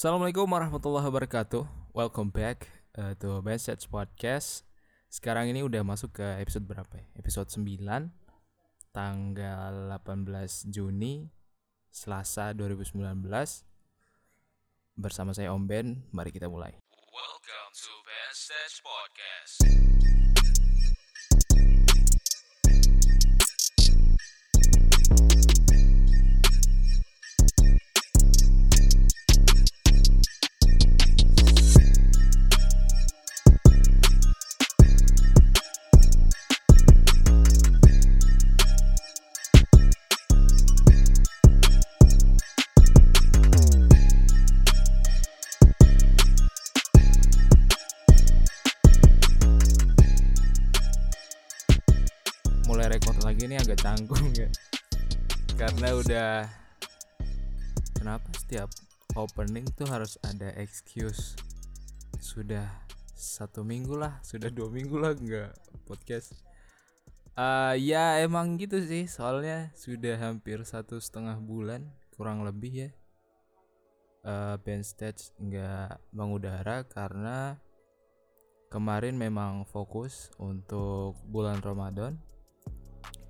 Assalamualaikum warahmatullahi wabarakatuh. Welcome back uh, to Message Podcast. Sekarang ini udah masuk ke episode berapa ya? Episode 9 tanggal 18 Juni Selasa 2019. Bersama saya Om Ben, mari kita mulai. Welcome to Message Podcast. Canggung ya. Karena udah kenapa setiap opening tuh harus ada excuse? Sudah satu minggu lah sudah dua minggu lah nggak podcast. Eh ya emang gitu sih soalnya sudah hampir satu setengah bulan kurang lebih ya eh band stage nggak mengudara karena kemarin memang fokus untuk bulan Ramadan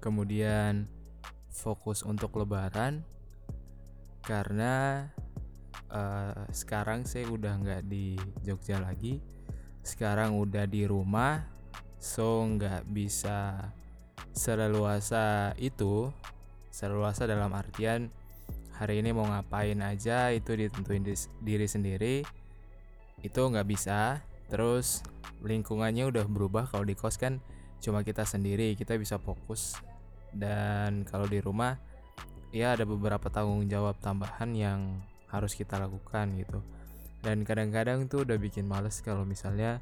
kemudian fokus untuk lebaran karena eh, sekarang saya udah nggak di Jogja lagi. Sekarang udah di rumah so nggak bisa seleluasa itu seleluasa dalam artian hari ini mau ngapain aja itu ditentuin dis- diri sendiri itu nggak bisa. Terus lingkungannya udah berubah kalau di kos kan cuma kita sendiri kita bisa fokus dan kalau di rumah ya ada beberapa tanggung jawab tambahan yang harus kita lakukan gitu. Dan kadang-kadang tuh udah bikin males kalau misalnya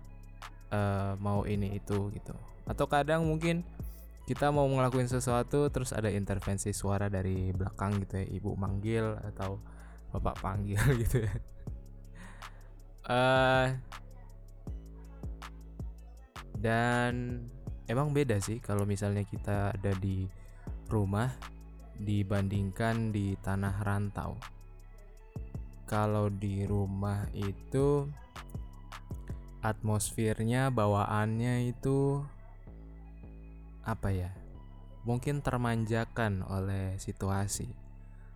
eh, mau ini itu gitu. Atau kadang mungkin kita mau ngelakuin sesuatu terus ada intervensi suara dari belakang gitu ya ibu manggil atau bapak panggil gitu ya. Eh dan emang beda sih kalau misalnya kita ada di rumah dibandingkan di tanah rantau. Kalau di rumah itu atmosfernya, bawaannya itu apa ya? Mungkin termanjakan oleh situasi.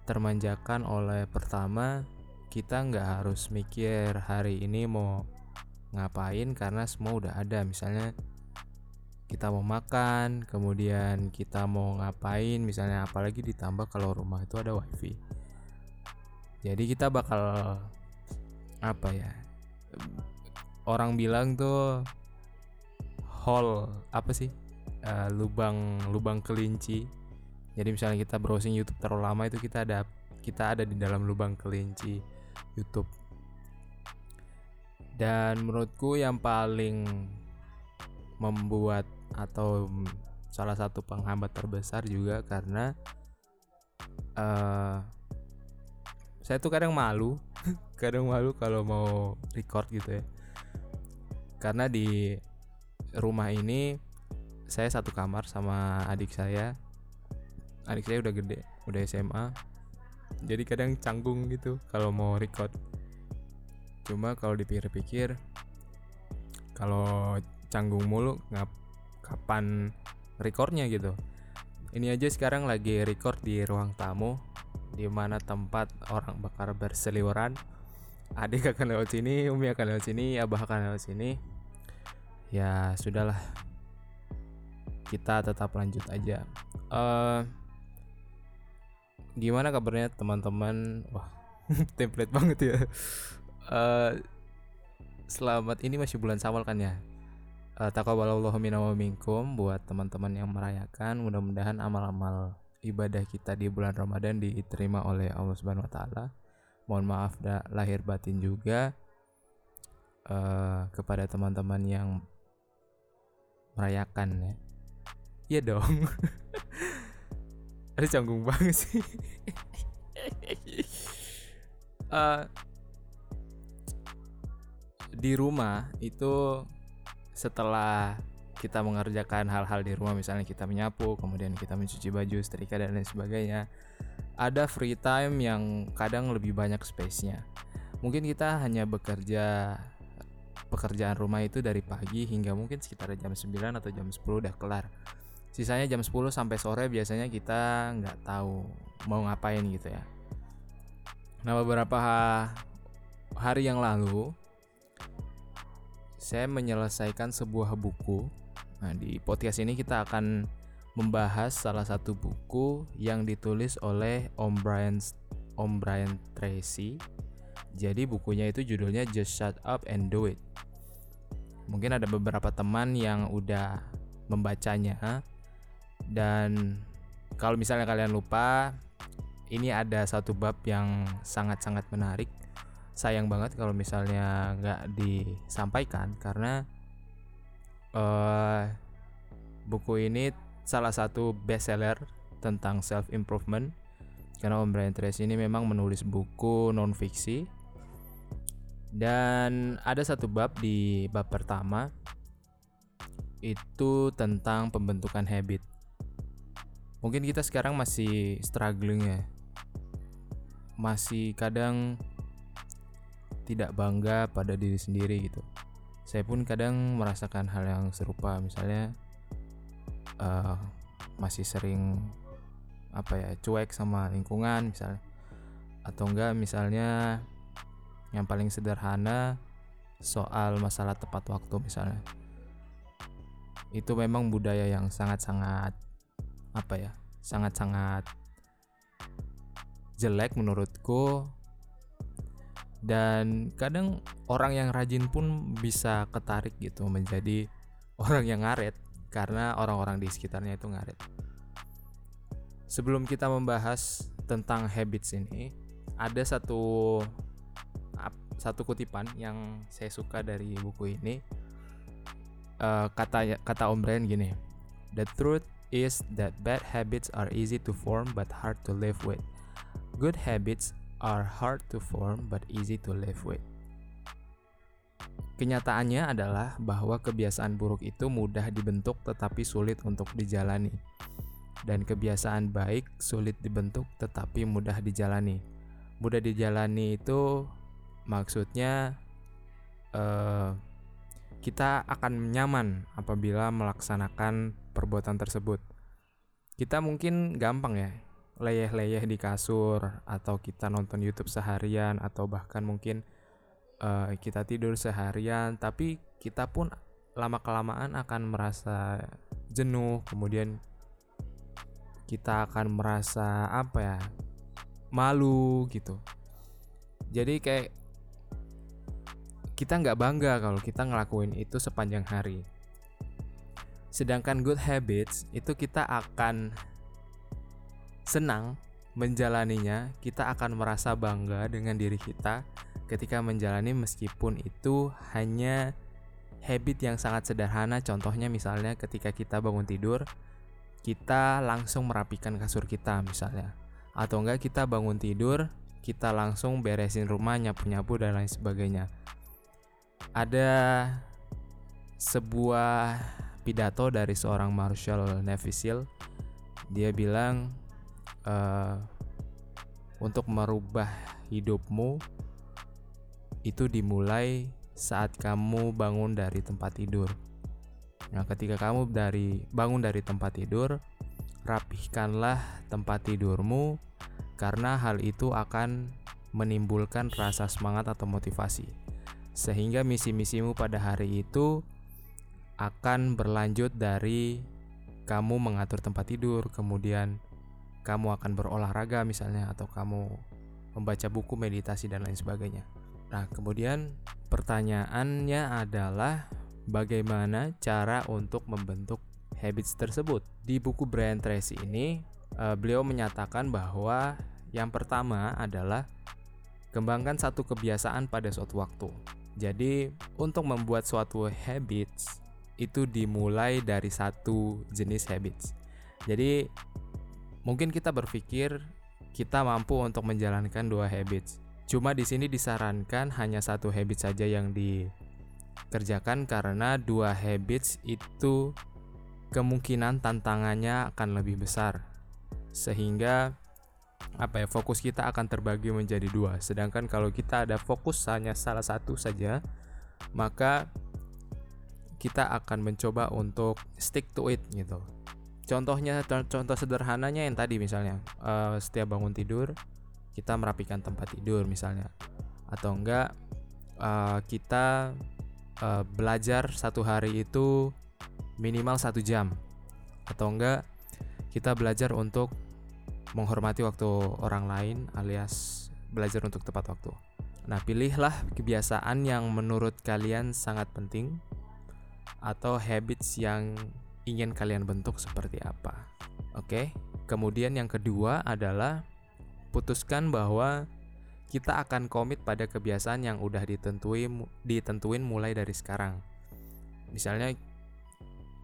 Termanjakan oleh pertama kita nggak harus mikir hari ini mau ngapain karena semua udah ada misalnya kita mau makan, kemudian kita mau ngapain, misalnya apalagi ditambah kalau rumah itu ada wifi. Jadi kita bakal apa ya? Orang bilang tuh hall apa sih? Eh, lubang lubang kelinci. Jadi misalnya kita browsing YouTube terlalu lama itu kita ada kita ada di dalam lubang kelinci YouTube. Dan menurutku yang paling membuat atau salah satu penghambat terbesar juga karena eh saya tuh kadang malu, kadang malu kalau mau record gitu ya. Karena di rumah ini saya satu kamar sama adik saya. Adik saya udah gede, udah SMA. Jadi kadang canggung gitu kalau mau record. Cuma kalau dipikir-pikir kalau canggung mulu ngap kapan recordnya gitu. Ini aja sekarang lagi record di ruang tamu di mana tempat orang bakar berseliweran. Adik akan lewat sini umi akan lewat sini abah akan lewat sini. Ya sudahlah. Kita tetap lanjut aja. Eh gimana kabarnya teman-teman? Wah template banget ya. Eh selamat ini masih bulan Sawal kan ya uh, taqabbalallahu minna wa minkum buat teman-teman yang merayakan mudah-mudahan amal-amal ibadah kita di bulan Ramadan diterima oleh Allah Subhanahu wa taala. Mohon maaf dah lahir batin juga uh, kepada teman-teman yang merayakan ya. Iya dong. Ada canggung banget sih. uh, di rumah itu setelah kita mengerjakan hal-hal di rumah misalnya kita menyapu kemudian kita mencuci baju setrika dan lain sebagainya ada free time yang kadang lebih banyak space-nya. Mungkin kita hanya bekerja pekerjaan rumah itu dari pagi hingga mungkin sekitar jam 9 atau jam 10 udah kelar. Sisanya jam 10 sampai sore biasanya kita nggak tahu mau ngapain gitu ya. Nah beberapa hari yang lalu saya menyelesaikan sebuah buku. Nah di podcast ini kita akan membahas salah satu buku yang ditulis oleh Om Brian Om Brian Tracy. Jadi bukunya itu judulnya Just Shut Up and Do It. Mungkin ada beberapa teman yang udah membacanya dan kalau misalnya kalian lupa, ini ada satu bab yang sangat-sangat menarik. Sayang banget kalau misalnya nggak disampaikan karena uh, buku ini salah satu bestseller tentang self improvement. Karena Om Brian Tracy ini memang menulis buku non fiksi dan ada satu bab di bab pertama itu tentang pembentukan habit. Mungkin kita sekarang masih struggling ya. Masih kadang tidak bangga pada diri sendiri gitu. Saya pun kadang merasakan hal yang serupa misalnya uh, masih sering apa ya cuek sama lingkungan misalnya. Atau enggak misalnya yang paling sederhana soal masalah tepat waktu misalnya. Itu memang budaya yang sangat-sangat apa ya sangat-sangat jelek menurutku dan kadang orang yang rajin pun bisa ketarik gitu menjadi orang yang ngaret karena orang-orang di sekitarnya itu ngaret. Sebelum kita membahas tentang habits ini, ada satu satu kutipan yang saya suka dari buku ini. Uh, kata kata Om Brian gini, the truth is that bad habits are easy to form but hard to live with. Good habits are hard to form but easy to live with. Kenyataannya adalah bahwa kebiasaan buruk itu mudah dibentuk tetapi sulit untuk dijalani. Dan kebiasaan baik sulit dibentuk tetapi mudah dijalani. Mudah dijalani itu maksudnya uh, kita akan nyaman apabila melaksanakan perbuatan tersebut. Kita mungkin gampang ya, leyeh-leyeh di kasur atau kita nonton YouTube seharian atau bahkan mungkin uh, kita tidur seharian, tapi kita pun lama kelamaan akan merasa jenuh, kemudian kita akan merasa apa ya? malu gitu. Jadi kayak kita nggak bangga kalau kita ngelakuin itu sepanjang hari. Sedangkan good habits itu kita akan senang menjalaninya, kita akan merasa bangga dengan diri kita ketika menjalani meskipun itu hanya habit yang sangat sederhana. Contohnya misalnya ketika kita bangun tidur, kita langsung merapikan kasur kita misalnya. Atau enggak kita bangun tidur, kita langsung beresin rumah, nyapu-nyapu dan lain sebagainya ada sebuah pidato dari seorang Marshall SEAL. Dia bilang uh, untuk merubah hidupmu itu dimulai saat kamu bangun dari tempat tidur. Nah, ketika kamu dari bangun dari tempat tidur, rapihkanlah tempat tidurmu karena hal itu akan menimbulkan rasa semangat atau motivasi sehingga misi-misimu pada hari itu akan berlanjut dari kamu mengatur tempat tidur, kemudian kamu akan berolahraga misalnya atau kamu membaca buku meditasi dan lain sebagainya. Nah, kemudian pertanyaannya adalah bagaimana cara untuk membentuk habits tersebut. Di buku Brian Tracy ini, uh, beliau menyatakan bahwa yang pertama adalah kembangkan satu kebiasaan pada suatu waktu. Jadi, untuk membuat suatu habits itu dimulai dari satu jenis habits. Jadi, mungkin kita berpikir kita mampu untuk menjalankan dua habits. Cuma di sini disarankan hanya satu habit saja yang dikerjakan karena dua habits itu kemungkinan tantangannya akan lebih besar. Sehingga apa ya fokus kita akan terbagi menjadi dua sedangkan kalau kita ada fokus hanya salah satu saja maka kita akan mencoba untuk stick to it gitu contohnya contoh sederhananya yang tadi misalnya uh, setiap bangun tidur kita merapikan tempat tidur misalnya atau enggak uh, kita uh, belajar satu hari itu minimal satu jam atau enggak kita belajar untuk menghormati waktu orang lain alias belajar untuk tepat waktu. Nah, pilihlah kebiasaan yang menurut kalian sangat penting atau habits yang ingin kalian bentuk seperti apa. Oke. Kemudian yang kedua adalah putuskan bahwa kita akan komit pada kebiasaan yang udah ditentuin ditentuin mulai dari sekarang. Misalnya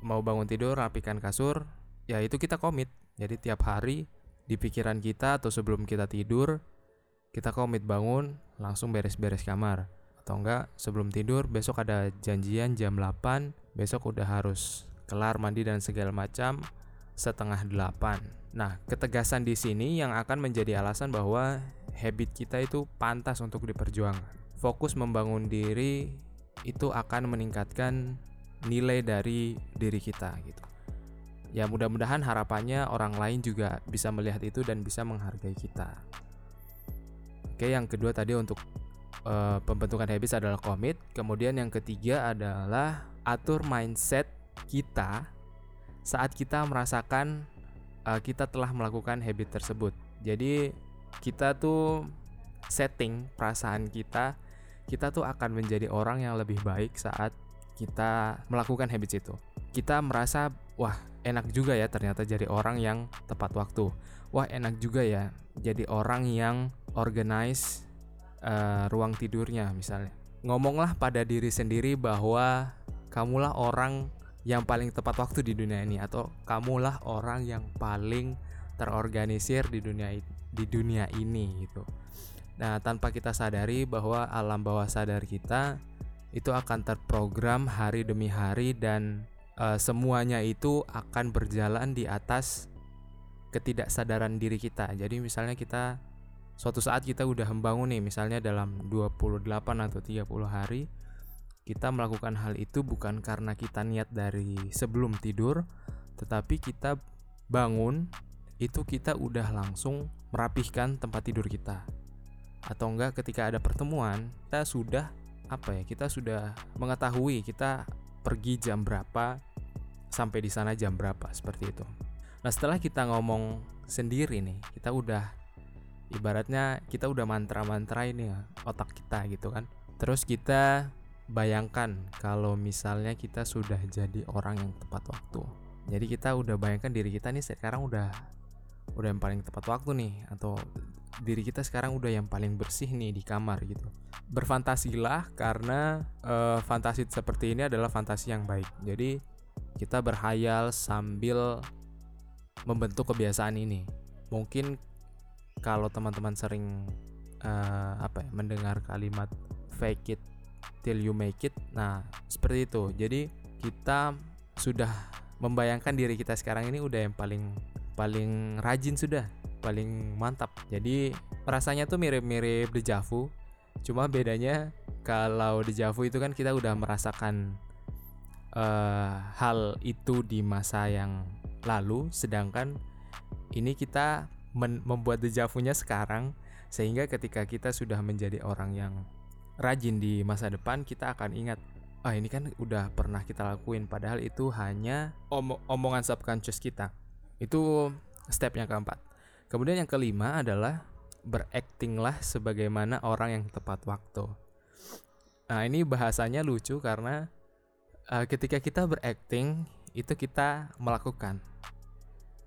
mau bangun tidur rapikan kasur, ya itu kita komit. Jadi tiap hari di pikiran kita atau sebelum kita tidur kita komit bangun langsung beres-beres kamar atau enggak sebelum tidur besok ada janjian jam 8 besok udah harus kelar mandi dan segala macam setengah 8 nah ketegasan di sini yang akan menjadi alasan bahwa habit kita itu pantas untuk diperjuangkan. Fokus membangun diri itu akan meningkatkan nilai dari diri kita gitu. Ya mudah-mudahan harapannya orang lain juga bisa melihat itu dan bisa menghargai kita. Oke yang kedua tadi untuk uh, pembentukan habits adalah komit. Kemudian yang ketiga adalah atur mindset kita saat kita merasakan uh, kita telah melakukan habit tersebut jadi kita tuh setting perasaan kita kita tuh akan menjadi orang yang lebih baik saat kita melakukan habits itu kita merasa wah enak juga ya ternyata jadi orang yang tepat waktu. Wah enak juga ya jadi orang yang organize uh, ruang tidurnya misalnya. Ngomonglah pada diri sendiri bahwa kamulah orang yang paling tepat waktu di dunia ini atau kamulah orang yang paling terorganisir di dunia di dunia ini gitu. Nah, tanpa kita sadari bahwa alam bawah sadar kita itu akan terprogram hari demi hari dan uh, semuanya itu akan berjalan di atas ketidaksadaran diri kita. Jadi misalnya kita suatu saat kita udah membangun nih misalnya dalam 28 atau 30 hari kita melakukan hal itu bukan karena kita niat dari sebelum tidur tetapi kita bangun itu kita udah langsung merapihkan tempat tidur kita atau enggak ketika ada pertemuan kita sudah apa ya kita sudah mengetahui kita pergi jam berapa sampai di sana jam berapa seperti itu. Nah setelah kita ngomong sendiri nih, kita udah ibaratnya kita udah mantra-mantra ini ya otak kita gitu kan. Terus kita bayangkan kalau misalnya kita sudah jadi orang yang tepat waktu. Jadi kita udah bayangkan diri kita nih sekarang udah udah yang paling tepat waktu nih atau diri kita sekarang udah yang paling bersih nih di kamar gitu. Berfantasilah karena uh, fantasi seperti ini adalah fantasi yang baik. Jadi kita berhayal sambil membentuk kebiasaan ini. Mungkin kalau teman-teman sering uh, apa ya, mendengar kalimat fake it till you make it. Nah, seperti itu. Jadi kita sudah membayangkan diri kita sekarang ini udah yang paling paling rajin sudah, paling mantap. Jadi rasanya tuh mirip-mirip dejavu. Cuma bedanya kalau dejavu itu kan kita udah merasakan uh, hal itu di masa yang lalu sedangkan ini kita membuat dejavunya sekarang sehingga ketika kita sudah menjadi orang yang rajin di masa depan kita akan ingat ah ini kan udah pernah kita lakuin padahal itu hanya om omongan subconscious kita itu step yang keempat kemudian yang kelima adalah beraktinglah sebagaimana orang yang tepat waktu nah ini bahasanya lucu karena uh, ketika kita berakting itu kita melakukan.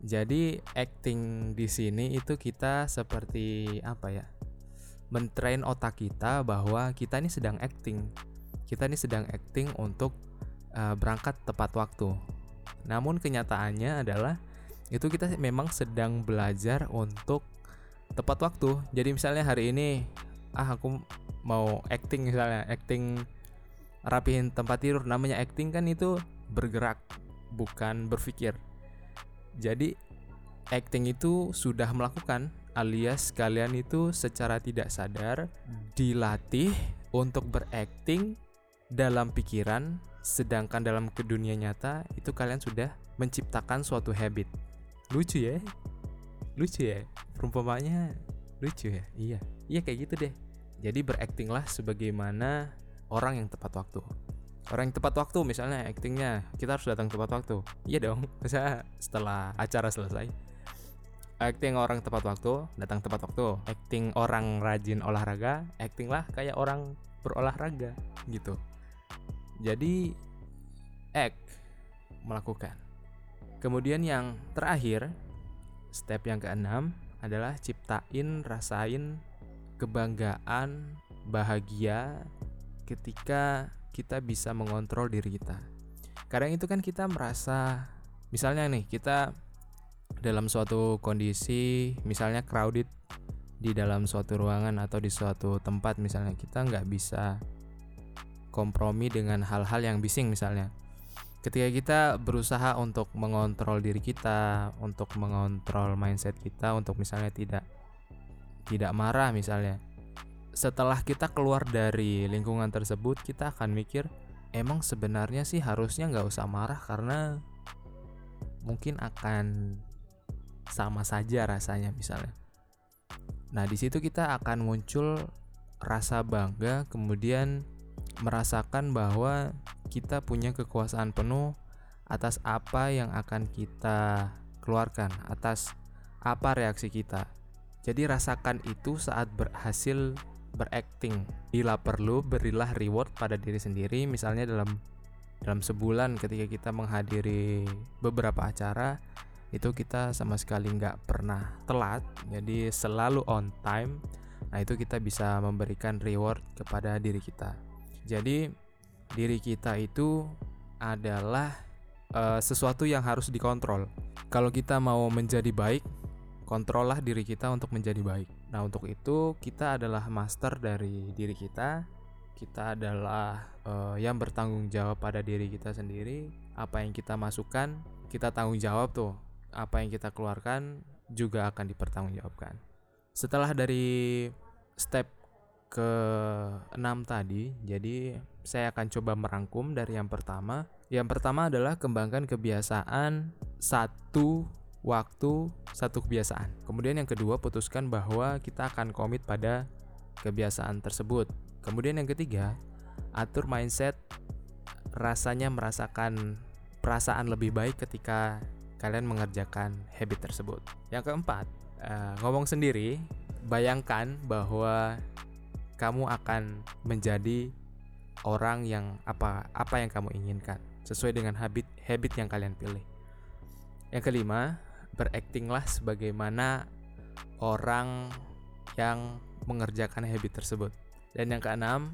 Jadi acting di sini itu kita seperti apa ya? Mentrain otak kita bahwa kita ini sedang acting. Kita ini sedang acting untuk uh, berangkat tepat waktu. Namun kenyataannya adalah itu kita memang sedang belajar untuk tepat waktu. Jadi misalnya hari ini ah aku mau acting misalnya, acting rapihin tempat tidur namanya acting kan itu bergerak bukan berpikir jadi acting itu sudah melakukan alias kalian itu secara tidak sadar dilatih untuk berakting dalam pikiran sedangkan dalam ke dunia nyata itu kalian sudah menciptakan suatu habit. Lucu ya? Lucu ya? Perumpamanya lucu ya? Iya. Iya kayak gitu deh. Jadi beraktinglah sebagaimana orang yang tepat waktu. Orang yang tepat waktu misalnya actingnya kita harus datang tepat waktu. Iya dong. Bisa setelah acara selesai acting orang tepat waktu datang tepat waktu. Acting orang rajin olahraga acting lah kayak orang berolahraga gitu. Jadi act melakukan. Kemudian yang terakhir step yang keenam adalah ciptain rasain kebanggaan bahagia ketika kita bisa mengontrol diri kita. Kadang itu kan kita merasa misalnya nih kita dalam suatu kondisi misalnya crowded di dalam suatu ruangan atau di suatu tempat misalnya kita nggak bisa kompromi dengan hal-hal yang bising misalnya. Ketika kita berusaha untuk mengontrol diri kita untuk mengontrol mindset kita untuk misalnya tidak tidak marah misalnya setelah kita keluar dari lingkungan tersebut kita akan mikir emang sebenarnya sih harusnya nggak usah marah karena mungkin akan sama saja rasanya misalnya nah di situ kita akan muncul rasa bangga kemudian merasakan bahwa kita punya kekuasaan penuh atas apa yang akan kita keluarkan atas apa reaksi kita jadi rasakan itu saat berhasil berakting. Bila perlu, berilah reward pada diri sendiri, misalnya dalam dalam sebulan ketika kita menghadiri beberapa acara itu kita sama sekali nggak pernah telat jadi selalu on time nah itu kita bisa memberikan reward kepada diri kita jadi diri kita itu adalah uh, sesuatu yang harus dikontrol kalau kita mau menjadi baik kontrollah diri kita untuk menjadi baik. Nah, untuk itu kita adalah master dari diri kita. Kita adalah uh, yang bertanggung jawab pada diri kita sendiri. Apa yang kita masukkan, kita tanggung jawab tuh. Apa yang kita keluarkan juga akan dipertanggungjawabkan. Setelah dari step ke enam tadi, jadi saya akan coba merangkum dari yang pertama. Yang pertama adalah kembangkan kebiasaan satu waktu, satu kebiasaan. Kemudian yang kedua, putuskan bahwa kita akan komit pada kebiasaan tersebut. Kemudian yang ketiga, atur mindset rasanya merasakan perasaan lebih baik ketika kalian mengerjakan habit tersebut. Yang keempat, uh, ngomong sendiri, bayangkan bahwa kamu akan menjadi orang yang apa apa yang kamu inginkan sesuai dengan habit habit yang kalian pilih. Yang kelima, beraktinglah sebagaimana orang yang mengerjakan habit tersebut. Dan yang keenam,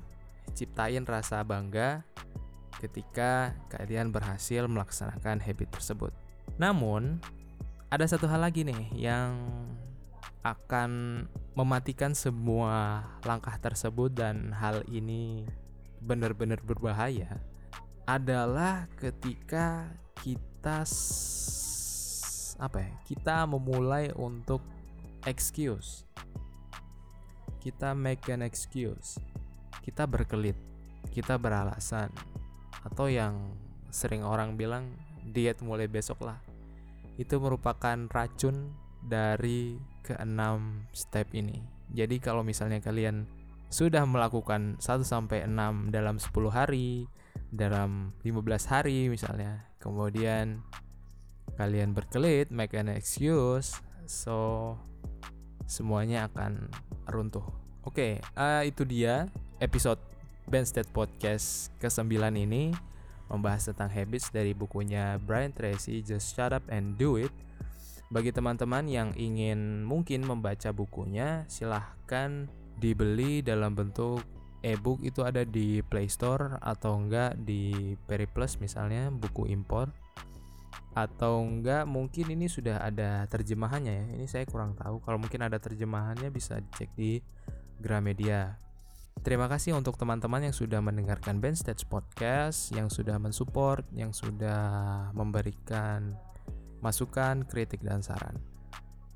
ciptain rasa bangga ketika kalian berhasil melaksanakan habit tersebut. Namun, ada satu hal lagi nih yang akan mematikan semua langkah tersebut dan hal ini benar-benar berbahaya adalah ketika kita apa ya kita memulai untuk excuse. Kita make an excuse. Kita berkelit kita beralasan atau yang sering orang bilang diet mulai besok lah itu merupakan racun dari keenam step ini jadi kalau misalnya kalian sudah melakukan 1 sampai 6 dalam 10 hari, dalam 15 hari misalnya. Kemudian kalian berkelit, make an excuse, so semuanya akan runtuh. Oke, okay, uh, itu dia episode State Podcast ke-9 ini membahas tentang habits dari bukunya Brian Tracy Just Shut Up and Do It. Bagi teman-teman yang ingin mungkin membaca bukunya, silahkan dibeli dalam bentuk e-book. Itu ada di Play Store atau enggak di Periplus misalnya buku impor. Atau enggak mungkin ini sudah ada terjemahannya ya. Ini saya kurang tahu. Kalau mungkin ada terjemahannya bisa cek di Gramedia terima kasih untuk teman-teman yang sudah mendengarkan Band Stage Podcast yang sudah mensupport yang sudah memberikan masukan kritik dan saran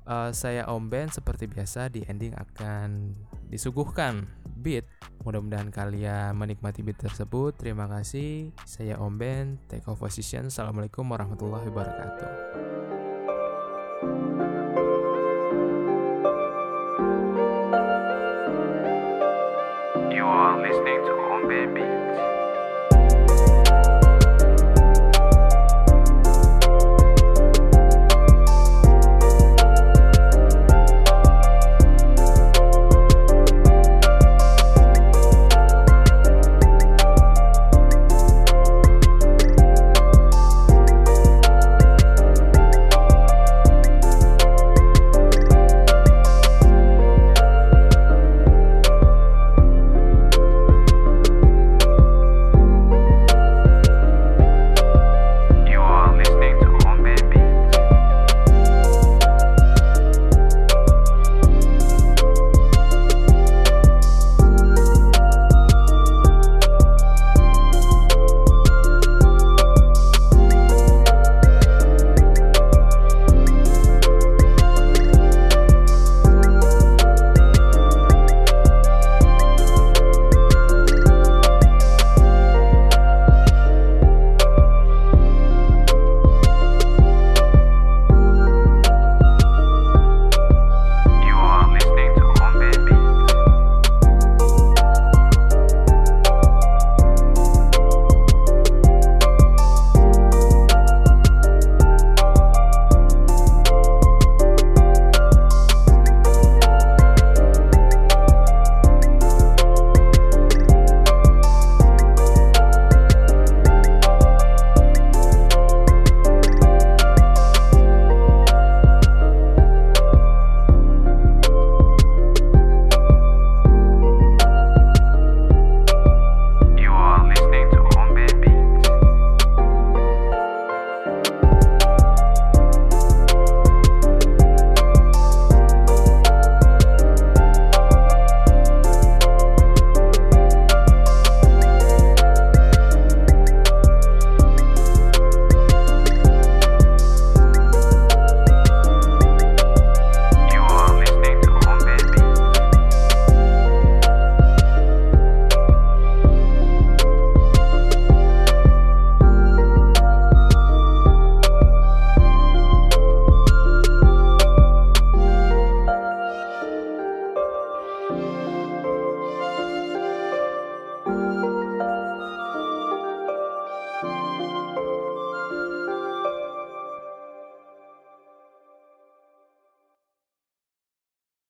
uh, saya Om Ben seperti biasa di ending akan disuguhkan beat. Mudah-mudahan kalian menikmati beat tersebut. Terima kasih. Saya Om Ben, take off position. Assalamualaikum warahmatullahi wabarakatuh.